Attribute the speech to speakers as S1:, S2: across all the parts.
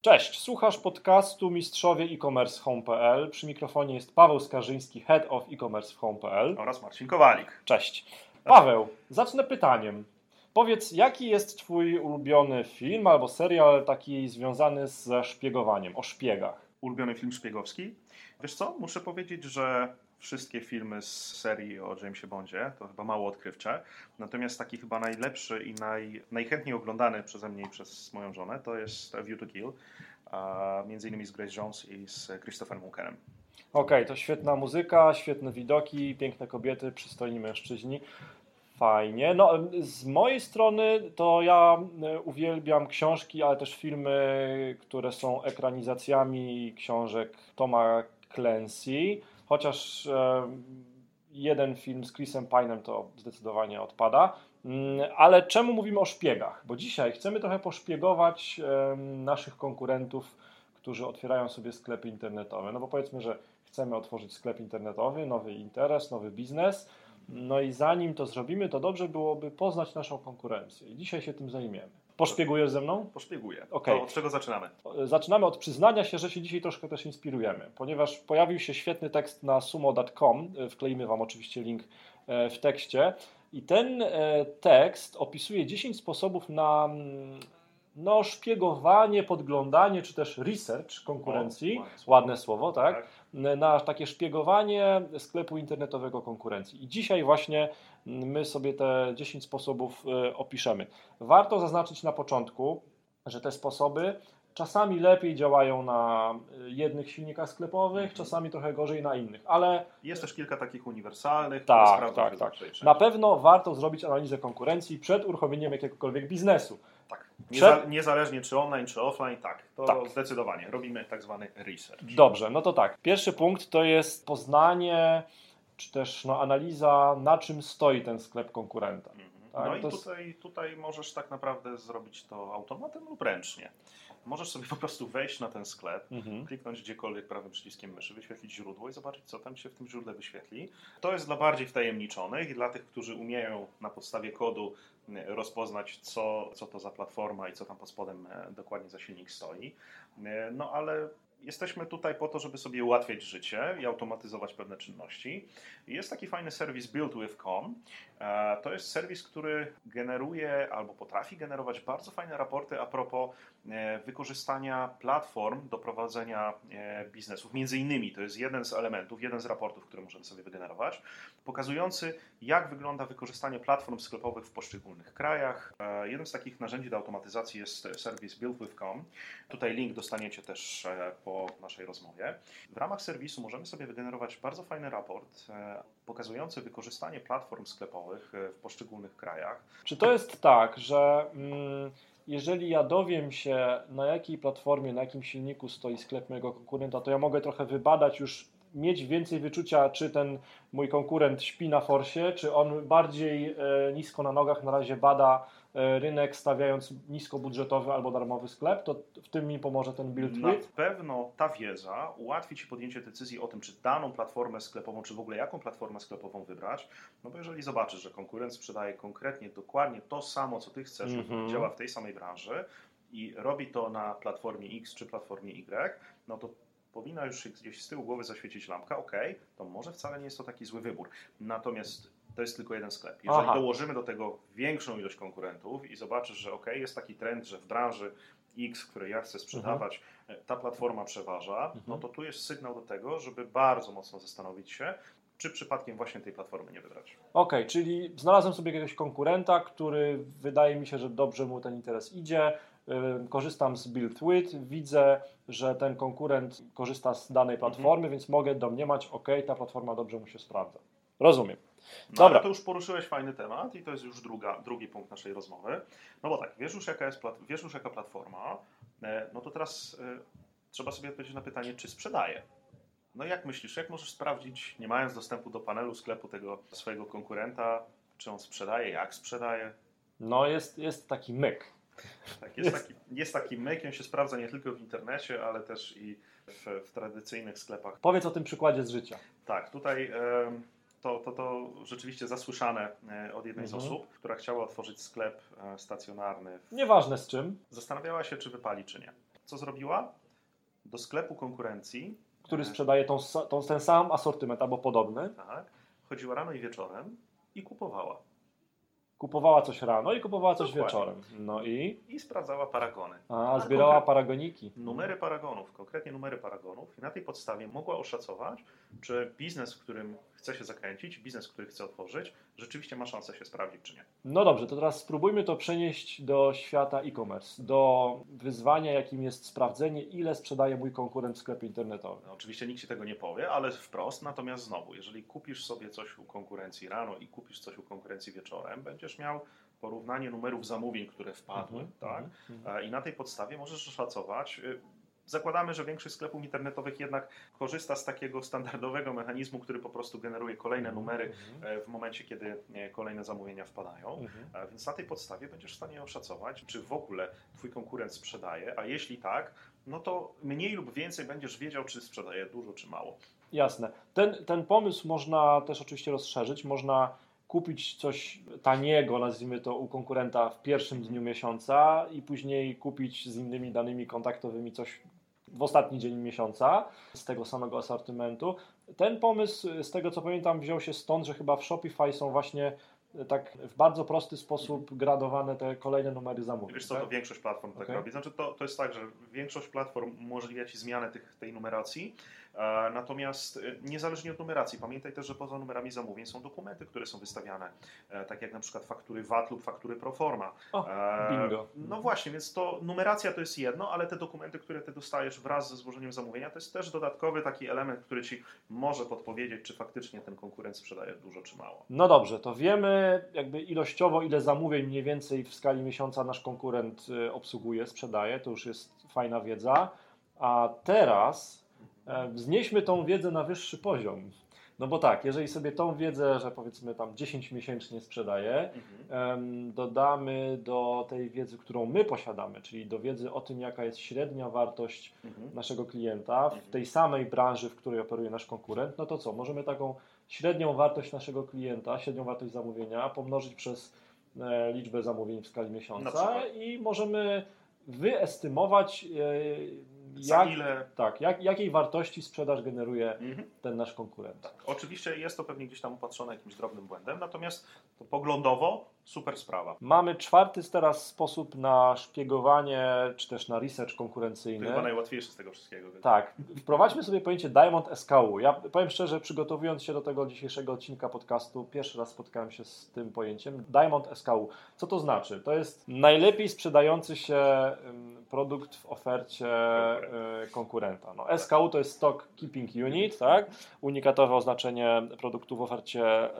S1: Cześć, słuchasz podcastu Mistrzowie e-commerce home.pl. Przy mikrofonie jest Paweł Skarżyński, Head of e-commerce w home.pl.
S2: oraz Marcin Kowalik.
S1: Cześć. Paweł, zacznę pytaniem. Powiedz, jaki jest Twój ulubiony film albo serial taki związany ze szpiegowaniem, o szpiegach?
S2: Ulubiony film szpiegowski? Wiesz co, muszę powiedzieć, że wszystkie filmy z serii o Jamesie Bondzie, to chyba mało odkrywcze. Natomiast taki chyba najlepszy i naj, najchętniej oglądany przeze mnie i przez moją żonę to jest A View to Kill. A między innymi z Grace Jones i z Christopherem Walkerem.
S1: Okej, to świetna muzyka, świetne widoki, piękne kobiety, przystojni mężczyźni. Fajnie. No, z mojej strony to ja e, uwielbiam książki, ale też filmy, które są ekranizacjami książek Toma Clancy. Chociaż e, jeden film z Chrisem Pine'em to zdecydowanie odpada. Mm, Ale czemu mówimy o szpiegach? Bo dzisiaj chcemy trochę poszpiegować e, naszych konkurentów, którzy otwierają sobie sklepy internetowe. No bo powiedzmy, że chcemy otworzyć sklep internetowy, nowy interes, nowy biznes. No i zanim to zrobimy, to dobrze byłoby poznać naszą konkurencję. I dzisiaj się tym zajmiemy. Poszpiegujesz ze mną?
S2: Poszpieguję.
S1: Okej.
S2: To od czego zaczynamy?
S1: Zaczynamy od przyznania się, że się dzisiaj troszkę też inspirujemy, ponieważ pojawił się świetny tekst na sumo.com. Wkleimy Wam oczywiście link e, w tekście. I ten e, tekst opisuje 10 sposobów na mm, no, szpiegowanie, podglądanie, czy też research konkurencji.
S2: O, ładne.
S1: Ładne słowo, tak? Na takie szpiegowanie sklepu internetowego konkurencji. I dzisiaj właśnie my sobie te 10 sposobów e, opiszemy. Warto zaznaczyć na początku, że te sposoby czasami lepiej działają na y, jednych silnikach sklepowych,
S2: Mhm.
S1: czasami trochę gorzej na innych, ale
S2: Jest też kilka takich uniwersalnych,
S1: Tak, tak, tak. na pewno warto zrobić analizę konkurencji przed uruchomieniem jakiegokolwiek biznesu.
S2: Nieza, niezależnie czy online, czy offline, tak. To
S1: Tak.
S2: zdecydowanie. Robimy tak zwany research.
S1: Dobrze, no to tak. Pierwszy punkt to jest poznanie, czy też no, analiza, na czym stoi ten sklep konkurenta.
S2: Mhm.
S1: Tak,
S2: no i
S1: to jest-
S2: tutaj, tutaj możesz tak naprawdę zrobić to automatem lub ręcznie. Możesz sobie po prostu wejść na ten sklep,
S1: Mhm.
S2: kliknąć gdziekolwiek prawym przyciskiem myszy, wyświetlić źródło i zobaczyć, co tam się w tym źródle wyświetli. To jest dla bardziej wtajemniczonych i dla tych, którzy umieją na podstawie kodu e, rozpoznać, co, co to za platforma i co tam pod spodem e, dokładnie za silnik stoi. E, No ale jesteśmy tutaj po to, żeby sobie ułatwiać życie i automatyzować pewne czynności. Jest taki fajny serwis BuildWith.com. E, To jest serwis, który generuje albo potrafi generować bardzo fajne raporty a propos wykorzystania platform do prowadzenia e, biznesów. Między innymi to jest jeden z elementów, jeden z raportów, który możemy sobie wygenerować, pokazujący jak wygląda wykorzystanie platform sklepowych w poszczególnych krajach. E, Jednym z takich narzędzi do automatyzacji jest serwis BuildWith.com. Tutaj link dostaniecie też e, po naszej rozmowie. W ramach serwisu możemy sobie wygenerować bardzo fajny raport e, pokazujący wykorzystanie platform sklepowych e, w poszczególnych krajach.
S1: Czy to jest tak, że mm, jeżeli ja dowiem się, na jakiej platformie, na jakim silniku stoi sklep mojego konkurenta, to ja mogę trochę wybadać już, mieć więcej wyczucia, czy ten mój konkurent śpi na forsie, czy on bardziej e, nisko na nogach na razie bada rynek, stawiając niskobudżetowy albo darmowy sklep, to w tym mi pomoże ten build
S2: Na
S1: with.
S2: pewno ta wiedza ułatwi Ci podjęcie decyzji o tym, czy daną platformę sklepową, czy w ogóle jaką platformę sklepową wybrać. No bo jeżeli zobaczysz, że konkurent sprzedaje konkretnie, dokładnie to samo, co Ty chcesz,
S1: Mhm.
S2: działa w tej samej branży i robi to na platformie X czy platformie Y, no to powinna już gdzieś z tyłu głowy zaświecić lampka, ok, to może wcale nie jest to taki zły wybór. Natomiast to jest tylko jeden sklep. Jeżeli
S1: Aha.
S2: dołożymy do tego większą ilość konkurentów i zobaczysz, że ok, jest taki trend, że w branży X, w której ja chcę sprzedawać, e, ta platforma przeważa,
S1: Mhm.
S2: no to tu jest sygnał do tego, żeby bardzo mocno zastanowić się, czy przypadkiem właśnie tej platformy nie wybrać.
S1: Okej, czyli znalazłem sobie jakiegoś konkurenta, który wydaje mi się, że dobrze mu ten interes idzie. Korzystam z Build With, widzę, że ten konkurent korzysta z danej platformy, więc mogę domniemać, ok, ta platforma dobrze mu się sprawdza. Rozumiem.
S2: No,
S1: Dobra.
S2: to już poruszyłeś fajny temat i to jest już druga, drugi punkt naszej rozmowy. No bo tak, wiesz już jaka jest wiesz już jaka platforma, e, no to teraz e, trzeba sobie odpowiedzieć na pytanie, czy sprzedaje. No jak myślisz, jak możesz sprawdzić, nie mając dostępu do panelu sklepu tego swojego konkurenta, czy on sprzedaje, jak sprzedaje?
S1: No jest, jest taki myk.
S2: Tak, jest, taki, jest taki myk, on się sprawdza nie tylko w internecie, ale też i w, w tradycyjnych sklepach.
S1: Powiedz o tym przykładzie z życia.
S2: Tak, tutaj em, to, to, to rzeczywiście zasłyszane e, od jednej
S1: Mhm.
S2: z osób, która chciała otworzyć sklep e, stacjonarny.
S1: Nieważne z czym.
S2: Zastanawiała się, czy wypali, czy nie. co zrobiła? Do sklepu konkurencji,
S1: Który sprzedaje tą, tą, ten sam asortyment albo podobny.
S2: tak, chodziła rano i wieczorem i kupowała.
S1: Kupowała coś rano i kupowała coś
S2: Dokładnie.
S1: wieczorem. No i?
S2: I sprawdzała paragony.
S1: A, zbierała
S2: konkret-
S1: paragoniki.
S2: Numery paragonów, konkretnie numery paragonów i na tej podstawie mogła oszacować, czy biznes, w którym chce się zakręcić, biznes, który chce otworzyć, rzeczywiście ma szansę się sprawdzić, czy nie.
S1: No dobrze, to teraz spróbujmy to przenieść do świata e-commerce, do wyzwania, jakim jest sprawdzenie, ile sprzedaje mój konkurent w sklepie internetowym.
S2: No, oczywiście nikt ci tego nie powie, ale wprost, natomiast znowu, jeżeli kupisz sobie coś u konkurencji rano i kupisz coś u konkurencji wieczorem, będziesz miał porównanie numerów zamówień, które wpadły,
S1: Mhm,
S2: tak?
S1: mhm.
S2: E, I na tej podstawie możesz oszacować. y, Zakładamy, że większość sklepów internetowych jednak korzysta z takiego standardowego mechanizmu, który po prostu generuje kolejne numery
S1: Mhm.
S2: e, w momencie, kiedy e, kolejne zamówienia wpadają.
S1: Mhm.
S2: E, Więc na tej podstawie będziesz w stanie oszacować, czy w ogóle Twój konkurent sprzedaje, a jeśli tak, no to mniej lub więcej będziesz wiedział, czy sprzedaje dużo, czy mało.
S1: Jasne. Ten, ten pomysł można też oczywiście rozszerzyć. Można kupić coś taniego, nazwijmy to, u konkurenta w pierwszym dniu miesiąca i później kupić z innymi danymi kontaktowymi coś w ostatni dzień miesiąca z tego samego asortymentu. Ten pomysł, z tego co pamiętam, wziął się stąd, że chyba w Shopify są właśnie e, tak w bardzo prosty sposób gradowane te kolejne numery zamówień.
S2: Wiesz co, to
S1: tak?
S2: większość platform tak robi. Znaczy to, to jest tak, że większość platform umożliwia Ci zmianę tych, tej numeracji, natomiast e, niezależnie od numeracji, pamiętaj też, że poza numerami zamówień są dokumenty, które są wystawiane, e, tak jak na przykład faktury VAT lub faktury Proforma.
S1: O,
S2: E,
S1: bingo.
S2: No właśnie, więc to numeracja to jest jedno, ale te dokumenty, które Ty dostajesz wraz ze złożeniem zamówienia, to jest też dodatkowy taki element, który Ci może podpowiedzieć, czy faktycznie ten konkurent sprzedaje dużo czy mało.
S1: No dobrze, to wiemy jakby ilościowo, ile zamówień mniej więcej w skali miesiąca nasz konkurent obsługuje, sprzedaje, to już jest fajna wiedza. A teraz e, wznieśmy tą wiedzę na wyższy poziom. No bo tak, jeżeli sobie tą wiedzę, że powiedzmy tam 10 miesięcznie sprzedaje,
S2: Mhm.
S1: dodamy do tej wiedzy, którą my posiadamy, czyli do wiedzy o tym, jaka jest średnia wartość
S2: Mhm.
S1: naszego klienta w tej samej branży, w której operuje nasz konkurent, no to co? Możemy taką średnią wartość naszego klienta, średnią wartość zamówienia pomnożyć przez e, liczbę zamówień w skali miesiąca i możemy wyestymować, e, jak,
S2: ile?
S1: tak, jak, jakiej wartości sprzedaż generuje
S2: Mhm.
S1: ten nasz konkurent.
S2: Tak. Oczywiście jest to pewnie gdzieś tam opatrzone jakimś drobnym błędem, natomiast to poglądowo super sprawa.
S1: Mamy czwarty teraz sposób na szpiegowanie, czy też na research
S2: To
S1: konkurencyjny.
S2: chyba najłatwiejsze z tego wszystkiego.
S1: Tak, wprowadźmy sobie pojęcie Diamond SKU. Ja powiem szczerze, przygotowując się do tego dzisiejszego odcinka podcastu, pierwszy raz spotkałem się z tym pojęciem. Diamond SKU. Co to znaczy? To jest najlepiej sprzedający się produkt w ofercie konkurenta. No, SKU to jest Stock Keeping Unit, tak? unikatowe oznaczenie produktu w ofercie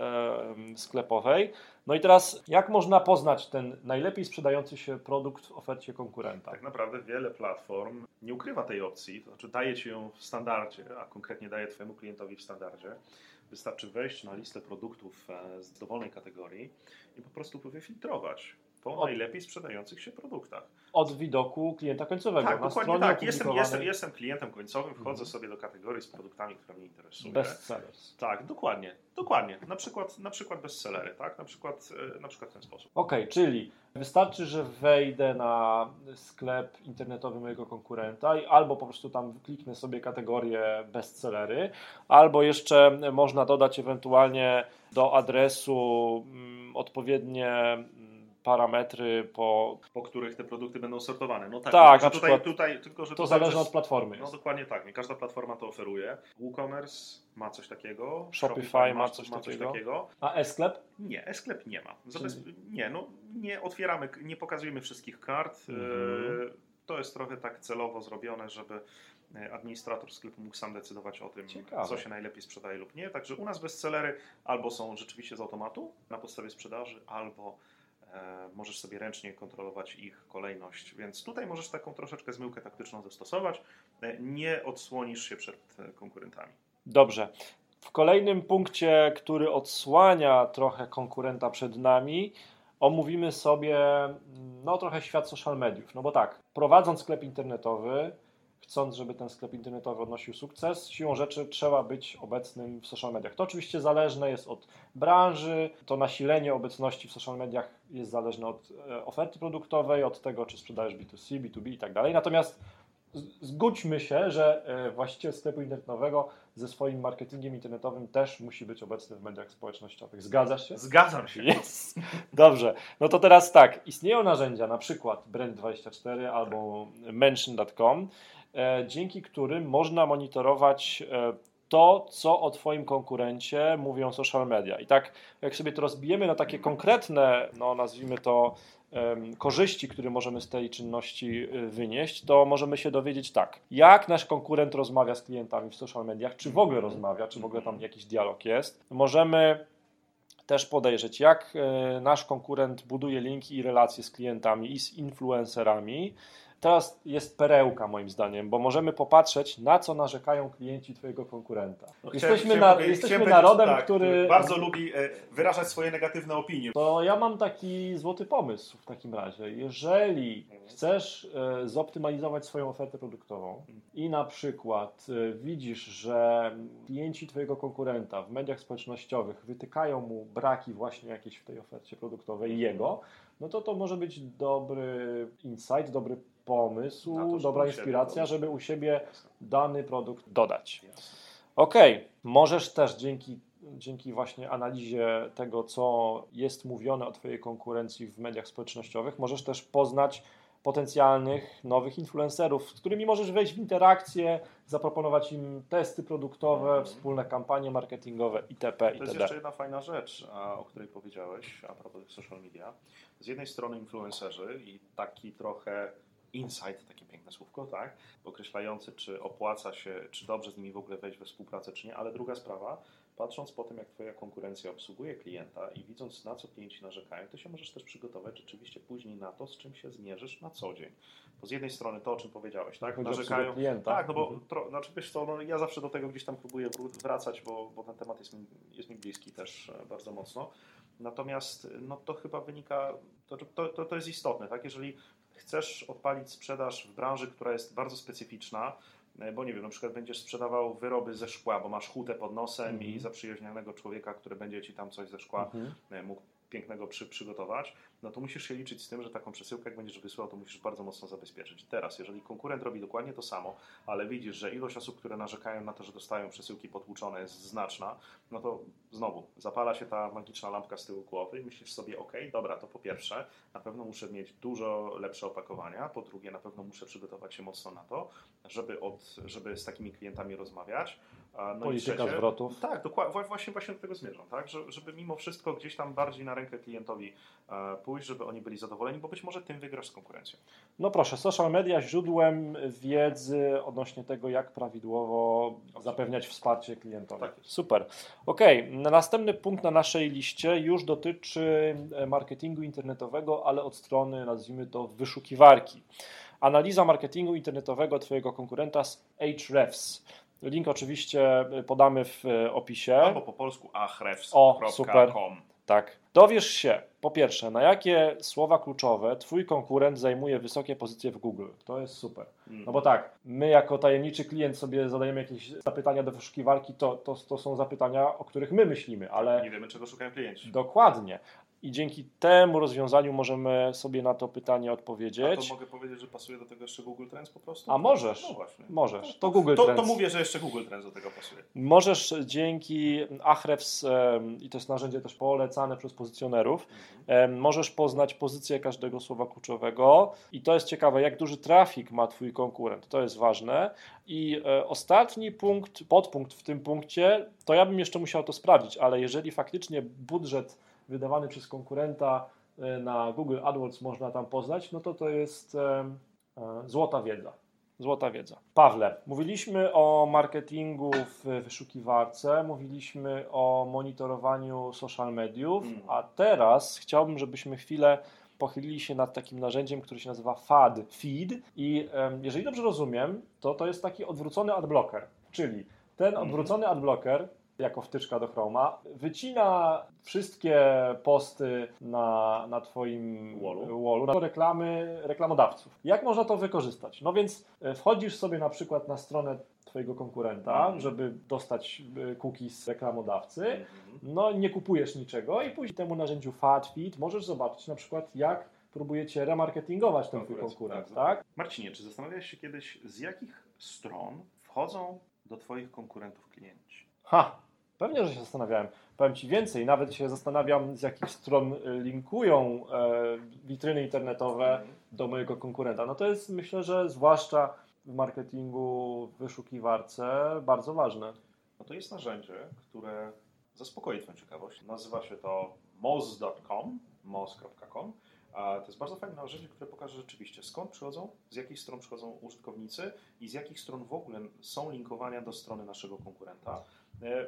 S1: sklepowej. No i teraz, jak można poznać ten najlepiej sprzedający się produkt w ofercie konkurenta?
S2: Tak naprawdę wiele platform nie ukrywa tej opcji, to znaczy daje Ci ją w standardzie, a konkretnie daje Twojemu klientowi w standardzie. Wystarczy wejść na listę produktów e, z dowolnej kategorii i po prostu wyfiltrować po
S1: Od-
S2: najlepiej sprzedających się produktach.
S1: Od widoku klienta końcowego.
S2: Tak,
S1: Na
S2: dokładnie tak. Jestem, jestem, jestem klientem końcowym, wchodzę
S1: Mhm.
S2: sobie do kategorii z produktami, które mnie interesują.
S1: Bestsellers.
S2: Tak, dokładnie, dokładnie. Na przykład, na przykład bestsellery, tak? Na przykład, e, na przykład w ten sposób.
S1: Ok, czyli wystarczy, że wejdę na sklep internetowy mojego konkurenta i albo po prostu tam kliknę sobie kategorię bestsellery, albo jeszcze można dodać ewentualnie do adresu mm, odpowiednie parametry po.
S2: Po których te produkty będą sortowane. No tak,
S1: Tak,
S2: tylko,
S1: na
S2: tutaj,
S1: przykład
S2: tutaj, tylko że
S1: To zależy
S2: przez-
S1: od platformy.
S2: No
S1: Jest.
S2: dokładnie tak, nie każda platforma to oferuje. WooCommerce ma coś takiego.
S1: Shopify ma
S2: ma
S1: coś
S2: ma coś
S1: takiego.
S2: takiego.
S1: A e-sklep?
S2: Nie, e-sklep nie ma. Zabez... Nie, no nie otwieramy, nie pokazujemy wszystkich kart.
S1: Mhm.
S2: E, To jest trochę tak celowo zrobione, żeby e, administrator sklepu mógł sam decydować o tym,
S1: Ciekawe.
S2: co się najlepiej sprzedaje lub nie. Także u nas bestsellery albo są rzeczywiście z automatu na podstawie sprzedaży, albo możesz sobie ręcznie kontrolować ich kolejność. Więc tutaj możesz taką troszeczkę zmyłkę taktyczną zastosować. E, nie odsłonisz się przed e, konkurentami.
S1: Dobrze. W kolejnym punkcie, który odsłania trochę konkurenta przed nami, omówimy sobie mm, no, trochę świat social mediów. No bo tak, prowadząc sklep internetowy, chcąc, żeby ten sklep internetowy odnosił sukces, siłą rzeczy trzeba być obecnym w social mediach. To oczywiście zależne jest od branży, to nasilenie obecności w social mediach jest zależne od e, oferty produktowej, od tego, czy sprzedajesz B2C, B2B i tak dalej. Natomiast zgódźmy się, że e, właściciel sklepu internetowego ze swoim marketingiem internetowym też musi być obecny w mediach społecznościowych. Zgadzasz się?
S2: Zgadzam się.
S1: Yes. Dobrze. No to teraz tak. Istnieją narzędzia, na przykład Brand24 albo Mention.com, dzięki którym można monitorować e, to, co o Twoim konkurencie mówią social media. I tak, jak sobie to rozbijemy na takie konkretne, no nazwijmy to, korzyści, które możemy z tej czynności y, wynieść, to możemy się dowiedzieć tak, jak nasz konkurent rozmawia z klientami w social mediach, czy w ogóle rozmawia, czy w ogóle tam jakiś dialog jest. Możemy też podejrzeć, jak y, nasz konkurent buduje linki i relacje z klientami i z influencerami, teraz jest perełka moim zdaniem, bo możemy popatrzeć, na co narzekają klienci Twojego konkurenta.
S2: No,
S1: jesteśmy
S2: chciałem,
S1: na, jesteśmy
S2: chciałem
S1: narodem,
S2: tak,
S1: który
S2: bardzo lubi e, wyrażać swoje negatywne opinie.
S1: To ja mam taki złoty pomysł w takim razie. Jeżeli chcesz e, zoptymalizować swoją ofertę produktową i na przykład e, widzisz, że klienci Twojego konkurenta w mediach społecznościowych wytykają mu braki właśnie jakieś w tej ofercie produktowej jego, no to to może być dobry insight, dobry pomysł, dobra inspiracja, żeby u siebie dany produkt dodać. Ok, możesz też dzięki, dzięki właśnie analizie tego, co jest mówione o Twojej konkurencji w mediach społecznościowych, możesz też poznać potencjalnych nowych influencerów, z którymi możesz wejść w interakcję, zaproponować im testy produktowe, mm. wspólne kampanie marketingowe itp.
S2: itd. To jest jeszcze jedna fajna rzecz, o której powiedziałeś a propos social media. Z jednej strony influencerzy i taki trochę insight, takie piękne słówko, tak, określający, czy opłaca się, czy dobrze z nimi w ogóle wejść we współpracę, czy nie, ale druga sprawa, patrząc po tym, jak Twoja konkurencja obsługuje klienta i widząc, na co klienci narzekają, to się możesz też przygotować rzeczywiście później na to, z czym się zmierzysz na co dzień. Bo z jednej strony to, o czym powiedziałeś, tak,
S1: Chodzi narzekają. Klienta.
S2: Tak, no bo mhm. tro, znaczy wiesz co, no, ja zawsze do tego gdzieś tam próbuję wracać, bo, bo ten temat jest mi, jest mi bliski też e, bardzo mocno. Natomiast no, to chyba wynika, to, to, to jest istotne, tak? Jeżeli chcesz odpalić sprzedaż w branży, która jest bardzo specyficzna, bo nie wiem, na przykład będziesz sprzedawał wyroby ze szkła, bo masz hutę pod nosem mm -hmm. i mhm. zaprzyjaźnionego człowieka, który będzie ci tam coś ze szkła mm -hmm. mógł pięknego przy, przygotować, no to musisz się liczyć z tym, że taką przesyłkę, jak będziesz wysyłał, to musisz bardzo mocno zabezpieczyć. Teraz, jeżeli konkurent robi dokładnie to samo, ale widzisz, że ilość osób, które narzekają na to, że dostają przesyłki potłuczone jest znaczna, no to znowu zapala się ta magiczna lampka z tyłu głowy i myślisz sobie, ok, dobra, to po pierwsze, na pewno muszę mieć dużo lepsze opakowania, po drugie, na pewno muszę przygotować się mocno na to, żeby, od, żeby z takimi klientami rozmawiać,
S1: no Polityka trzecie, zwrotów.
S2: Tak, dokładnie, właśnie, właśnie do tego zmierzam, tak? Że, żeby mimo wszystko gdzieś tam bardziej na rękę klientowi e, pójść, żeby oni byli zadowoleni, bo być może tym wygrasz z konkurencją.
S1: No proszę, social media źródłem wiedzy odnośnie tego, jak prawidłowo zapewniać wsparcie klientowi. Tak Super. Ok, następny punkt na naszej liście już dotyczy e, marketingu internetowego, ale od strony, nazwijmy to, wyszukiwarki. Analiza marketingu internetowego Twojego konkurenta z Ahrefs. Link oczywiście podamy w e, opisie.
S2: Albo po polsku ahrefs.com.
S1: Tak. Dowiesz się, po pierwsze, na jakie słowa kluczowe Twój konkurent zajmuje wysokie pozycje w Google. To jest super. No bo tak, my jako tajemniczy klient sobie zadajemy jakieś zapytania do wyszukiwarki, to, to, to są zapytania, o których my myślimy, ale...
S2: Nie wiemy, czego szukają klienci.
S1: Dokładnie. I dzięki temu rozwiązaniu możemy sobie na to pytanie odpowiedzieć.
S2: A to mogę powiedzieć, że pasuje do tego jeszcze Google Trends po prostu?
S1: A możesz. No właśnie. Możesz. To, to Google
S2: to,
S1: Trends.
S2: To mówię, że jeszcze Google Trends do tego pasuje.
S1: Możesz dzięki Ahrefs, i to jest narzędzie też polecane przez pozycjonerów, mhm. możesz poznać pozycję każdego słowa kluczowego i to jest ciekawe, jak duży trafik ma Twój konkurent. To jest ważne. I e, ostatni punkt, podpunkt w tym punkcie, to ja bym jeszcze musiał to sprawdzić, ale jeżeli faktycznie budżet wydawany przez konkurenta e, na Google AdWords można tam poznać, no to to jest e, e, złota wiedza. Złota wiedza. Pawle, mówiliśmy o marketingu w wyszukiwarce, mówiliśmy o monitorowaniu social mediów, mm. a teraz chciałbym, żebyśmy chwilę pochylili się nad takim narzędziem, które się nazywa FAD, Feed i jeżeli dobrze rozumiem, to to jest taki odwrócony adblocker, czyli ten mhm. odwrócony adblocker jako wtyczka do Chroma, wycina wszystkie posty na, na Twoim wallu, wallu na reklamy reklamodawców. Jak można to wykorzystać? No więc e, wchodzisz sobie na przykład na stronę Twojego konkurenta, mm -hmm. żeby dostać e, cookies reklamodawcy, mm -hmm. no nie kupujesz niczego i później temu narzędziu FatFeed możesz zobaczyć na przykład jak próbujecie remarketingować ten twój konkurent,
S2: tak,
S1: tak?
S2: Marcinie, czy zastanawiałeś się kiedyś, z jakich stron wchodzą do Twoich konkurentów klienci?
S1: Ha! Pewnie, że się zastanawiałem. Powiem Ci więcej, nawet się zastanawiam, z jakich stron y, linkują e, witryny internetowe do mojego konkurenta. No to jest, myślę, że zwłaszcza w marketingu, w wyszukiwarce bardzo ważne.
S2: No to jest narzędzie, które zaspokoi Twoją ciekawość. Nazywa się to moz.com, moz.com. To jest bardzo fajne narzędzie, które pokaże rzeczywiście skąd przychodzą, z jakich stron przychodzą użytkownicy i z jakich stron w ogóle są linkowania do strony naszego konkurenta. E,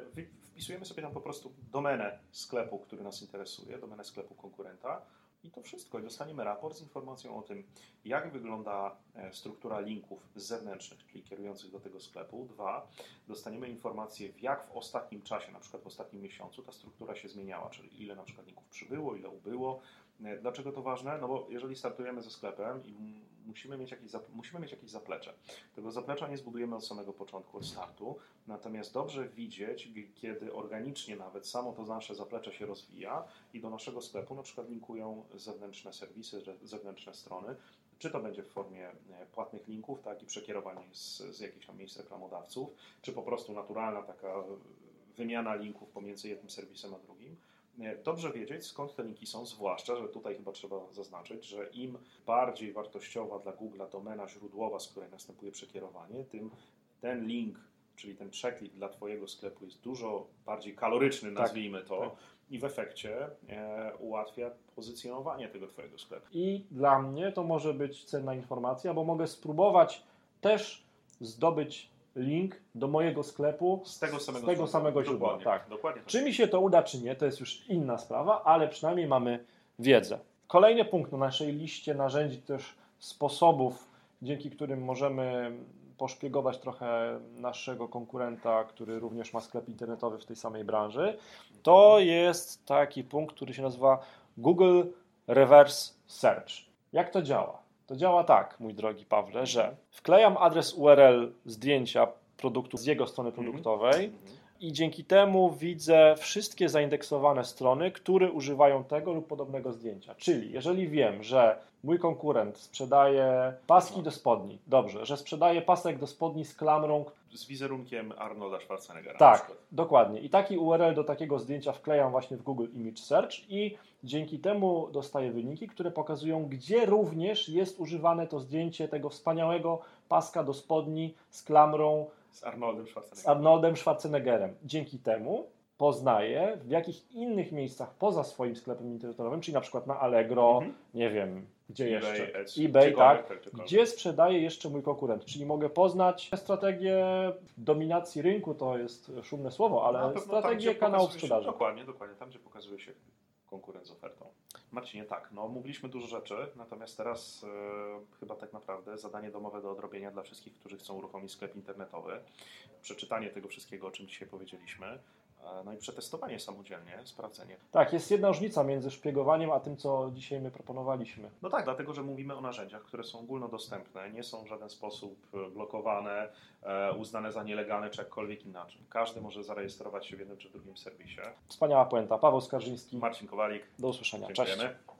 S2: Wpisujemy sobie tam po prostu domenę sklepu, który nas interesuje, domenę sklepu konkurenta i to wszystko. I dostaniemy raport z informacją o tym, jak wygląda e, struktura linków zewnętrznych, czyli kierujących do tego sklepu. Dwa, dostaniemy informację, jak w ostatnim czasie, na przykład w ostatnim miesiącu, ta struktura się zmieniała, czyli ile na przykład linków przybyło, ile ubyło. E, Dlaczego to ważne? No bo jeżeli startujemy ze sklepem i musimy mieć jakieś, musimy mieć jakieś zaplecze. Tego zaplecza nie zbudujemy od samego początku, od startu, natomiast dobrze widzieć, kiedy organicznie nawet samo to nasze zaplecze się rozwija i do naszego sklepu na przykład linkują zewnętrzne serwisy, zewnętrzne strony, czy to będzie w formie e, płatnych linków, tak, i przekierowań z, z jakichś tam miejsc reklamodawców, czy po prostu naturalna taka wymiana linków pomiędzy jednym serwisem a drugim. E, Dobrze wiedzieć, skąd te linki są, zwłaszcza, że tutaj chyba trzeba zaznaczyć, że im bardziej wartościowa dla Google'a domena źródłowa, z której następuje przekierowanie, tym ten link, czyli ten przeklik dla Twojego sklepu jest dużo bardziej kaloryczny,
S1: Tak,
S2: nazwijmy to,
S1: tak.
S2: i w efekcie e, ułatwia pozycjonowanie tego Twojego sklepu.
S1: I dla mnie to może być cenna informacja, bo mogę spróbować też zdobyć link do mojego sklepu
S2: Z tego samego,
S1: z tego samego źródła.
S2: Dokładnie,
S1: Tak.
S2: dokładnie tak.
S1: Czy mi się to uda, czy nie, to jest już inna sprawa, ale przynajmniej mamy wiedzę. Kolejny punkt na naszej liście narzędzi, też sposobów, dzięki którym możemy poszpiegować trochę naszego konkurenta, który również ma sklep internetowy w tej samej branży, to jest taki punkt, który się nazywa Google Reverse Search. Jak to działa? To działa tak, mój drogi Pawle, że wklejam adres URL zdjęcia produktu z jego strony produktowej,
S2: Mhm.
S1: I dzięki temu widzę wszystkie zaindeksowane strony, które używają tego lub podobnego zdjęcia. Czyli jeżeli wiem, że mój konkurent sprzedaje paski do spodni, dobrze, że sprzedaje pasek do spodni z klamrą,
S2: Z wizerunkiem Arnolda Schwarzeneggera.
S1: tak, dokładnie. I taki URL do takiego zdjęcia wklejam właśnie w Google Image Search i dzięki temu dostaję wyniki, które pokazują, gdzie również jest używane to zdjęcie tego wspaniałego paska do spodni z klamrą
S2: Z Arnoldem
S1: z
S2: Schwarzeneggerem.
S1: Arnoldem Schwarzeneggerem. Dzięki temu poznaję, w jakich innych miejscach poza swoim sklepem internetowym, czyli na przykład na Allegro,
S2: Mhm.
S1: nie wiem, gdzie
S2: eBay,
S1: jeszcze,
S2: Etsy,
S1: eBay, tak,
S2: tak, gdziekolwiek.
S1: gdzie sprzedaje jeszcze mój konkurent, czyli mogę poznać strategię dominacji rynku, to jest szumne słowo, ale strategię
S2: gdzie
S1: kanałów
S2: pokazuje się-
S1: sprzedaży.
S2: Dokładnie, dokładnie, tam gdzie pokazuje się konkurent z ofertą. Marcinie, tak, no mówiliśmy dużo rzeczy, natomiast teraz e, chyba tak naprawdę zadanie domowe do odrobienia dla wszystkich, którzy chcą uruchomić sklep internetowy, przeczytanie tego wszystkiego, o czym dzisiaj powiedzieliśmy, no i przetestowanie samodzielnie, sprawdzenie.
S1: Tak, jest jedna różnica między szpiegowaniem, a tym, co dzisiaj my proponowaliśmy.
S2: No tak, dlatego, że mówimy o narzędziach, które są ogólnodostępne, nie są w żaden sposób e, blokowane, e, uznane za nielegalne czy jakkolwiek inaczej. Każdy może zarejestrować się w jednym czy drugim serwisie.
S1: Wspaniała puenta. Paweł Skarżyński,
S2: Marcin Kowalik,
S1: do usłyszenia. Cześć.
S2: dziękujemy.